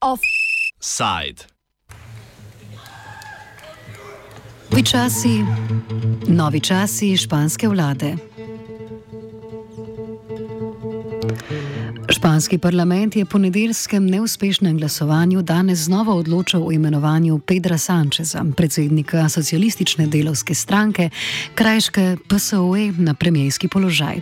Offside. Novi časi, novi časi španske vlade. Španski parlament je po nedeljskem neuspešnem glasovanju danes znova odločal o imenovanju Pedra Sančeza, predsednika socialistične delovske stranke, krajške PSOE na premijski položaj.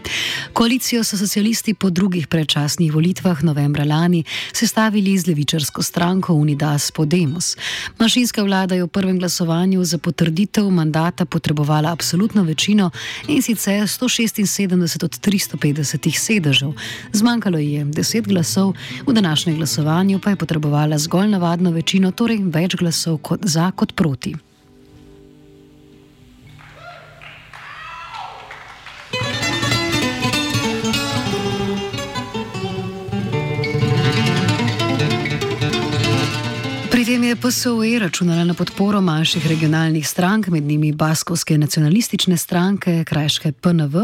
Koalicijo so socialisti po drugih predčasnih volitvah novembra lani sestavili z levičarsko stranko Unidas Podemos. Mašinska vlada je v prvem glasovanju za potrditev mandata potrebovala absolutno večino in sicer 176 od 350 sedežev. Zmanjkalo je 10 glasov, v današnjem glasovanju pa je potrebovala zgolj navadno večino, torej več glasov kot za kot proti. PSOE računala na podporo manjših regionalnih strank, med njimi Baskovske nacionalistične stranke, krajške PNV,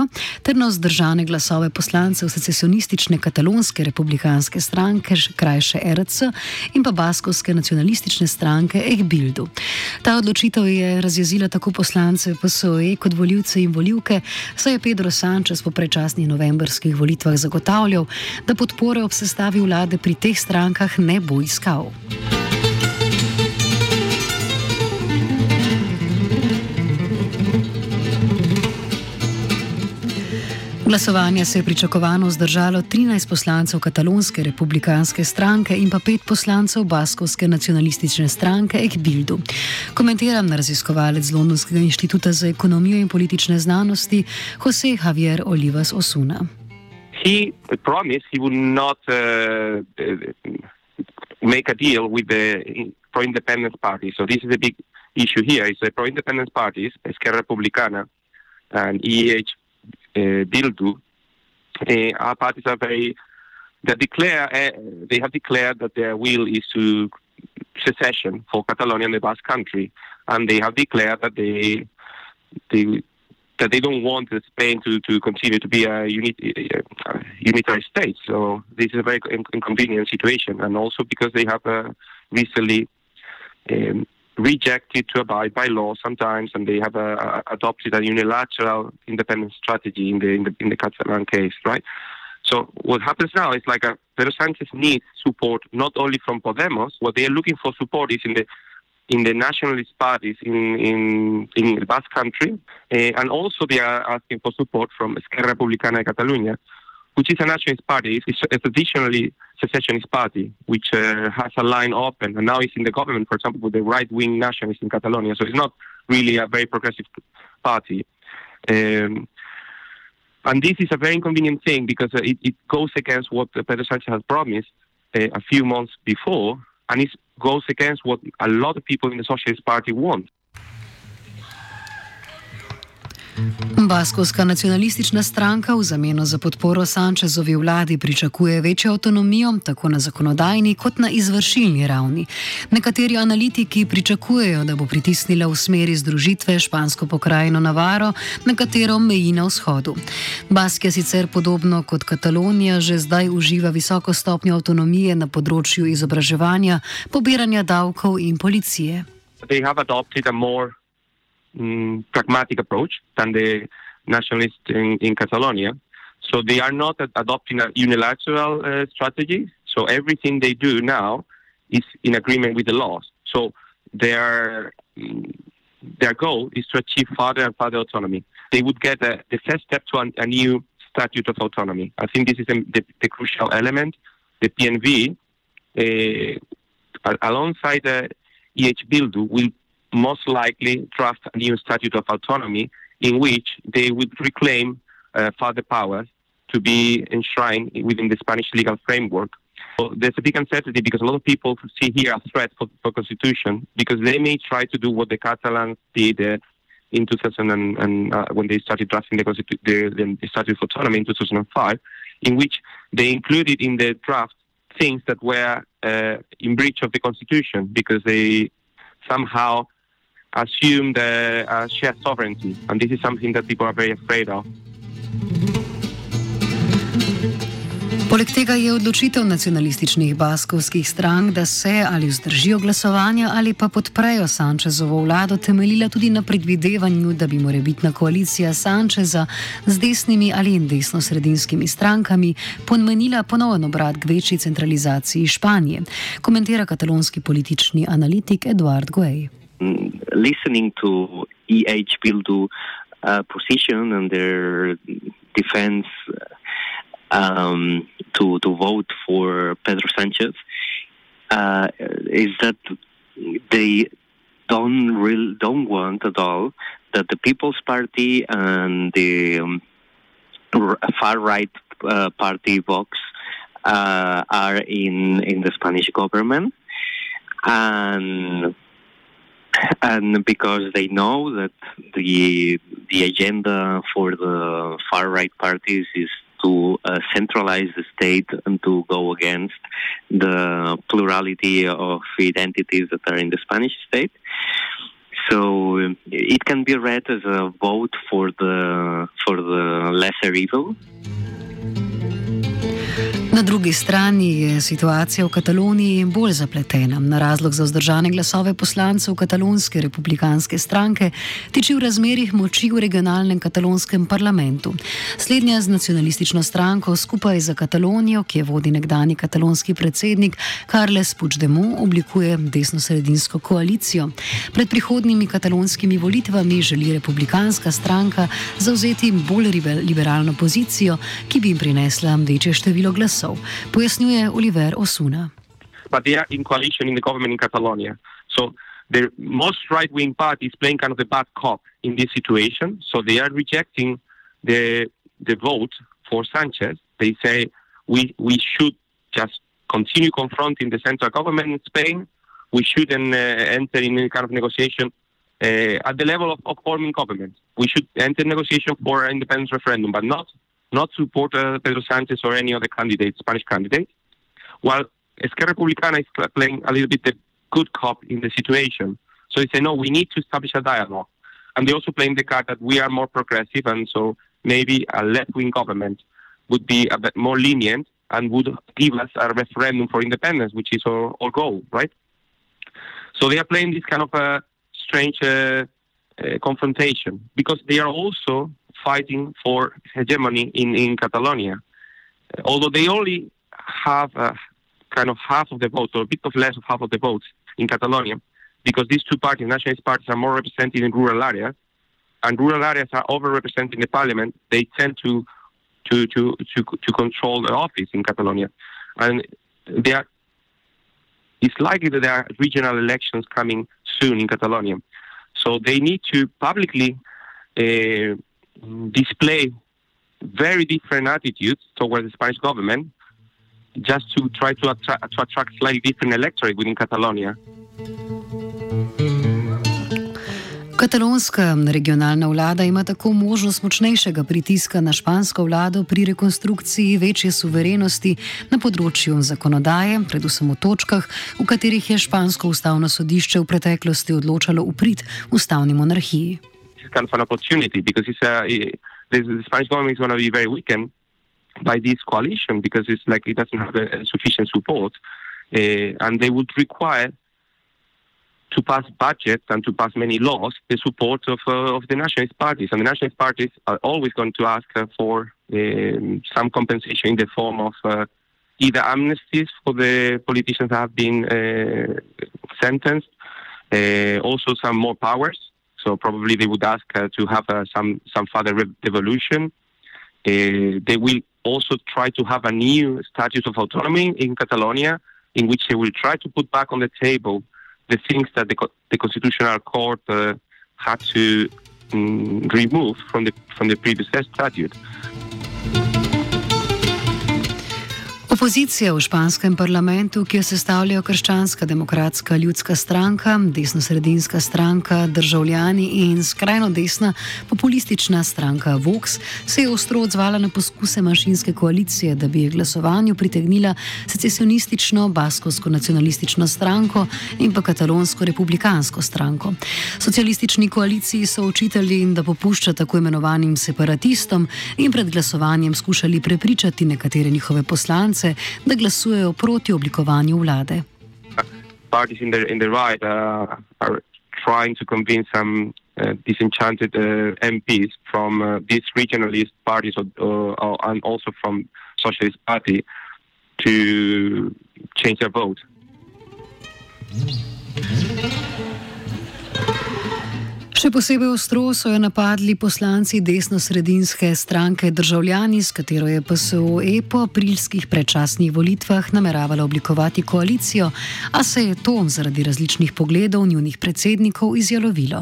ter na vzdržane glasove poslancev secesionistične katalonske republikanske stranke, krajše RC in pa Baskovske nacionalistične stranke Ehbildu. Ta odločitev je razjezila tako poslance PSOE kot voljivce in voljivke, saj je Pedro Sanchez po prečasnih novembrskih volitvah zagotavljal, da podpore ob sestavi vlade pri teh strankah ne bo iskal. Glasovanje se je pričakovano zdržalo 13 poslancev katalonske republikanske stranke in pa 5 poslancev baskovske nacionalistične stranke Ekbildu. Komentiram na raziskovalec Londonskega inštituta za ekonomijo in politične znanosti Jose Javier Olivas Osuna. He promised he would not uh, make a deal with the pro-independence party. So this is a big issue here. It's the pro-independence parties, Esquerra Republicana and EH uh, Bildu, uh, our parties are very they declare uh, they have declared that their will is to secession for Catalonia and the Basque Country, and they have declared that they they that they don't want Spain to, to continue to be a, unit, a unitary state. So this is a very inconvenient situation, and also because they have uh, recently um, rejected to abide by law sometimes, and they have uh, adopted a unilateral independent strategy in the, in the in the Catalan case, right? So what happens now is like a, Pedro Sanchez needs support not only from Podemos. What they are looking for support is in the in the nationalist parties in in, in the Basque country, uh, and also they are asking for support from Esquerra Republicana de Catalunya, which is a nationalist party. It's a traditionally secessionist party, which uh, has a line open, and now it's in the government, for example, with the right-wing nationalists in Catalonia. So it's not really a very progressive party. Um, and this is a very inconvenient thing because uh, it, it, goes against what Pedro Sanchez has promised uh, a few months before, and it goes against what a lot of people in the Socialist Party want. Baskovska nacionalistična stranka v zameno za podporo Sančezovi vladi pričakuje večjo avtonomijo tako na zakonodajni kot na izvršilni ravni. Nekateri analitiki pričakujejo, da bo pritisnila v smeri združitve špansko pokrajino Navaro, na katero meji na vzhodu. Baskija sicer podobno kot Katalonija že zdaj uživa visoko stopnjo avtonomije na področju izobraževanja, pobiranja davkov in policije. They have adopted a more um, pragmatic approach than the nationalists in, in Catalonia. So they are not adopting a unilateral uh, strategy. So everything they do now is in agreement with the laws. So their mm, their goal is to achieve further and further autonomy. They would get a, the first step to a, a new statute of autonomy. I think this is a, the, the, crucial element. The PNV, uh, alongside the EH Bildu, will most likely draft a new statute of autonomy in which they would reclaim uh, further powers to be enshrined within the Spanish legal framework. So there's a big uncertainty because a lot of people see here a threat for the constitution because they may try to do what the Catalans did uh, in 2000 and, and uh, when they started drafting the, the, the statute of autonomy in 2005, in which they included in the draft things that were uh, in breach of the constitution because they somehow assume the uh, shared sovereignty, and this is something that people are very afraid of. Poleg tega je odločitev nacionalističnih baskovskih strank, da se ali vzdržijo glasovanja ali pa podprejo Sančezovo vlado, temeljila tudi na predvidevanju, da bi morebitna koalicija Sančeza z desnimi ali desno-sredinskimi strankami pomenila ponovno obrat k večji centralizaciji Španije, komentira katalonski politični analitik Eduard Guay. Listening to EH Bildu uh, position and their defense um, to to vote for Pedro Sanchez uh, is that they don't really don't want at all that the People's Party and the um, far right uh, party Vox uh, are in in the Spanish government. And and because they know that the the agenda for the far right parties is to uh, centralize the state and to go against the plurality of identities that are in the Spanish state. So it can be read as a vote for the for the lesser evil. Na drugi strani je situacija v Kataloniji bolj zapletena. Na razlog za vzdržane glasove poslancev katalonske republikanske stranke tiči v razmerih moči v regionalnem katalonskem parlamentu. Slednja z nacionalistično stranko skupaj za Katalonijo, ki je vodi nekdani katalonski predsednik Carles Puigdemont, oblikuje desno-sredinsko koalicijo. Pred prihodnimi katalonskimi volitvami želi republikanska stranka zauzeti bolj liberalno pozicijo, ki bi jim prinesla večje število glasov. Pojasnjuje Olivas Osuna. But they are in coalition in the government in Catalonia. So the most right-wing party is playing kind of the bad cop in this situation. So they are rejecting the the vote for Sanchez. They say we we should just continue confronting the central government in Spain. We shouldn't uh, enter in any kind of negotiation uh, at the level of, of forming government. We should enter negotiation for an independence referendum, but not not support uh, Pedro Sanchez or any other candidate, Spanish candidate, while Esquerra Republicana is playing a little bit the good cop in the situation. So they say, no, we need to establish a dialogue. And they also playing the card that we are more progressive, and so maybe a left-wing government would be a bit more lenient and would give us a referendum for independence, which is our, our goal, right? So they are playing this kind of a strange uh, uh, confrontation because they are also fighting for hegemony in, in Catalonia. Although they only have uh, kind of half of the votes, or a bit of less of half of the votes in Catalonia, because these two parties, nationalist parties, are more represented in rural areas, and rural areas are overrepresented in the parliament. They tend to to to to, to control the office in Catalonia, and they are. It's likely that there are regional elections coming soon in Catalonia, so they need to publicly uh, display very different attitudes towards the Spanish government just to try to, attra to attract slightly different electorate within Catalonia. Katalonska regionalna vlada ima tako možnost močnejšega pritiska na špansko vlado pri rekonstrukciji večje suverenosti na področju zakonodaje, predvsem v točkah, v katerih je špansko ustavno sodišče v preteklosti odločalo uprit ustavni monarhiji. Kind of an opportunity because it's a, it, the Spanish government is going to be very weakened by this coalition because it's like it doesn't have a, a sufficient support, uh, and they would require to pass budgets and to pass many laws the support of uh, of the nationalist parties, and the nationalist parties are always going to ask uh, for um, some compensation in the form of uh, either amnesties for the politicians that have been uh, sentenced, uh, also some more powers so probably they would ask uh, to have uh, some some further devolution. They will also try to have a new status of autonomy in Catalonia, in which they will try to put back on the table the things that the, the Constitutional Court uh, had to um, remove from the from the previous statute. Opozicija v španskem parlamentu, ki jo sestavljajo krščanska demokratska ljudska stranka, desno-sredinska stranka, državljani in skrajno desna populistična stranka Vox, se je ostro odzvala na poskuse manjšinske koalicije, da bi je glasovanju pritegnila secesionistično basko-nacionalistično stranko in pa katalonsko republikansko stranko. Socialistični koaliciji so očitali, da popušča tako imenovanim separatistom in pred glasovanjem skušali prepričati nekatere njihove poslance, poslance, da glasujejo proti oblikovanju vlade. Parties in the, in the right uh, are trying to convince some uh, disenchanted uh, MPs from uh, these regionalist parties or, or, and also from Socialist Party to change their vote. Še posebej ostro so jo napadli poslanci desno-sredinske stranke Državljani, s katero je PSOE po aprilskih predčasnih volitvah nameravala oblikovati koalicijo, a se je to zaradi različnih pogledov njunih predsednikov izjalovilo.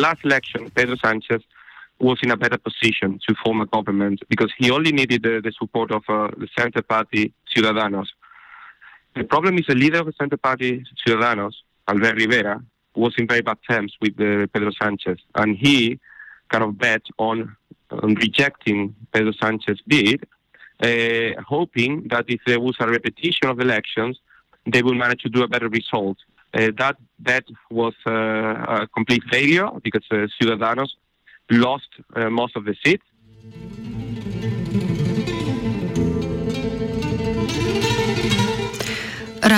Last election, Pedro Sanchez was in a better position to form a government because he only needed the, the support of uh, the center party Ciudadanos. The problem is the leader of the center party Ciudadanos, Albert Rivera, was in very bad terms with uh, Pedro Sanchez, and he kind of bet on, on rejecting Pedro Sanchez's bid, uh, hoping that if there was a repetition of elections, they will manage to do a better result. Uh, that bet was uh, a complete failure because uh, Ciudadanos lost uh, most of the seats.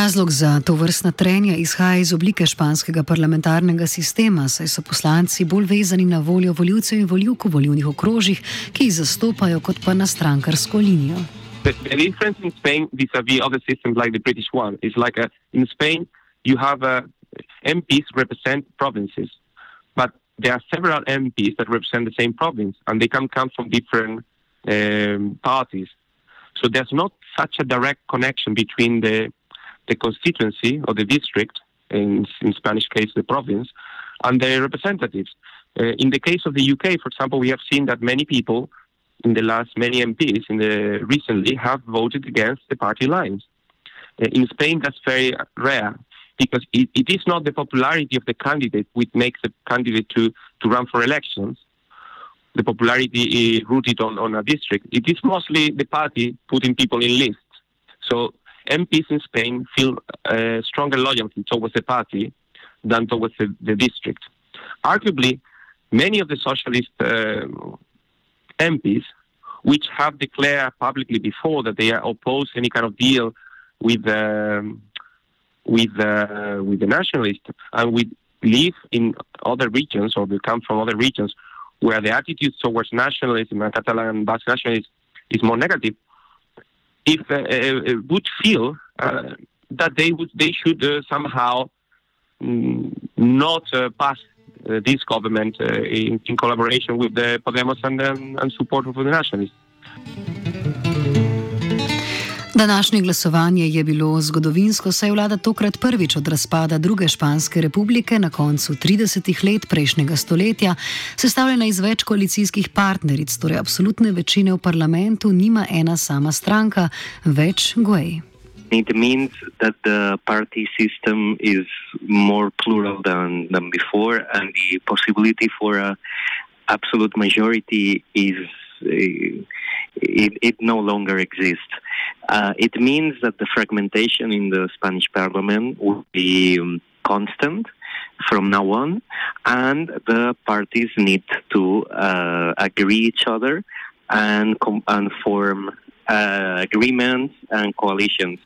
Razlog za to vrstna trenja izhaja iz oblike španskega parlamentarnega sistema, saj so poslanci bolj vezani na voljo voljivcev in voljivk v volivnih okrožjih, ki jih zastopajo, kot pa na strankarsko linijo. The, the difference in Spain vis-a-vis other systems like the British one is like a, in Spain you have a, MPs represent provinces, but there are several MPs that represent the same province, and they can come from different um, parties. So there's not such a direct connection between the the constituency or the district, in, in Spanish case, the province, and their representatives. Uh, in the case of the UK, for example, we have seen that many people in the last many MPs in the recently have voted against the party lines. Uh, in Spain, that's very rare because it, it is not the popularity of the candidate which makes the candidate to, to run for elections. The popularity is rooted on, on a district. It is mostly the party putting people in lists. So MPs in Spain feel uh, stronger loyalty towards the party than towards the, the district. Arguably, many of the socialist uh, MPs, which have declared publicly before that they are opposed any kind of deal with um, with uh, with the nationalists, and we live in other regions or we come from other regions where the attitude towards nationalism and Catalan Basque nationalism is more negative if uh, uh, would feel uh, that they would they should somehow mm, not pass this government in, in, collaboration with the Podemos and, um, and support of the nationalists. Današnje glasovanje je bilo zgodovinsko, saj je vlada tokrat prvič od razpada druge španske republike na koncu 30 let prejšnjega stoletja sestavljena iz več koalicijskih partneric, torej absolutne večine v parlamentu nima ena sama stranka, več Guay. It means that the party system is more plural than, than before, and the possibility for an absolute majority is. Uh, it, it no longer exists. Uh, it means that the fragmentation in the Spanish parliament will be um, constant from now on, and the parties need to uh, agree each other and, and form uh, agreements and coalitions.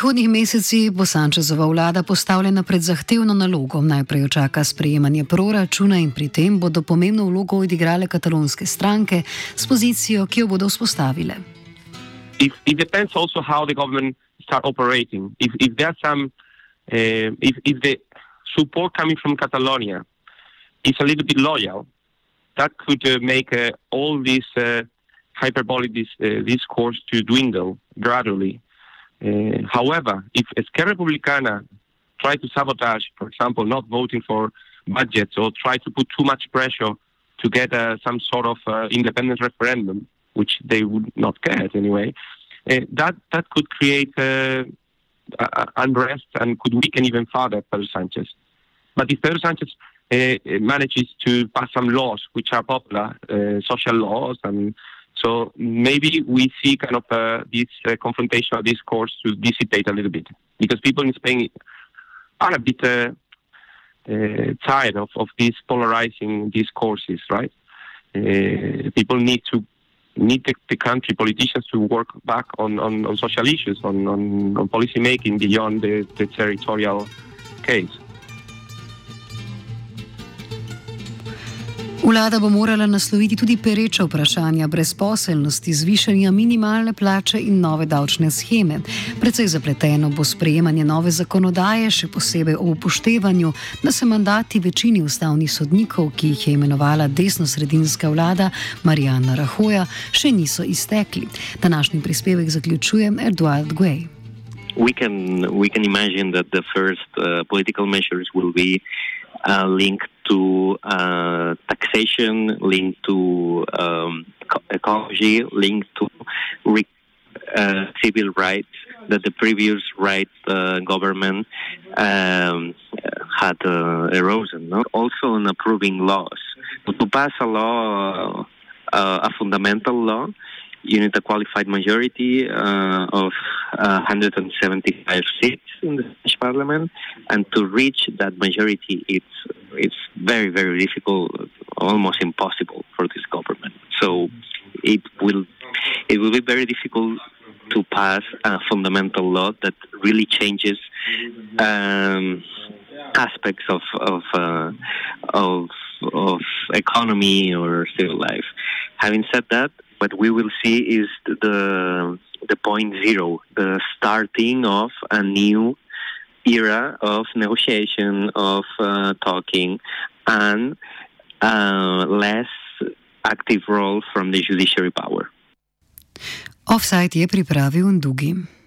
Prihodnjih mesecih bo Sančezova vlada postavljena pred zahtevno nalogo. Najprej očaka sprejemanje proračuna in pri tem bodo pomembno vlogo odigrale katalonske stranke s pozicijo, ki jo bodo vzpostavile. It, it depends also how the government start operating. If, if there's some, uh, if, if the support coming from Catalonia is a little bit loyal, that could uh, make uh, all this uh, hyperbolic this, uh, discourse to dwindle gradually. Uh, however, if Esquerra Republicana try to sabotage, for example, not voting for budgets or try to put too much pressure to get uh, some sort of uh, independent referendum, which they would not get anyway, that that could create unrest and could weaken even further Pedro Sanchez. But if Pedro Sanchez uh, manages to pass some laws which are popular, uh, social laws, and so maybe we see kind of this confrontational discourse to dissipate a little bit because people in Spain are a bit uh, tired of, of these polarizing discourses, right? Uh, people need to need the, the, country politicians to work back on, on, on social issues, on, on, on policy making beyond the, the territorial case. Vlada bo morala nasloviti tudi pereča vprašanja brezposelnosti, zvišanja minimalne plače in nove davčne scheme. Predvsej zapleteno bo sprejemanje nove zakonodaje, še posebej o upoštevanju, da se mandati večini ustavnih sodnikov, ki jih je imenovala desno-sredinska vlada Marijana Rahoja, še niso iztekli. Današnji prispevek zaključuje Eduard Guej. We can, we can imagine that the first uh, political measures will be uh, linked to uh, taxation, linked to um, ecology, linked to uh, civil rights that the previous right uh, government um, had uh, erosion. No? Also on approving laws. To pass a law, uh, a fundamental law, you need a qualified majority uh, of uh, 175 seats in the Spanish parliament, and to reach that majority, it's it's very very difficult, almost impossible for this government. So it will it will be very difficult to pass a fundamental law that really changes um, aspects of of, uh, of of economy or civil life. Having said that, what we will see is the the point zero, the starting of a new era of negotiation, of uh, talking, and uh, less active role from the judiciary power. Offside je pripravil Dugi.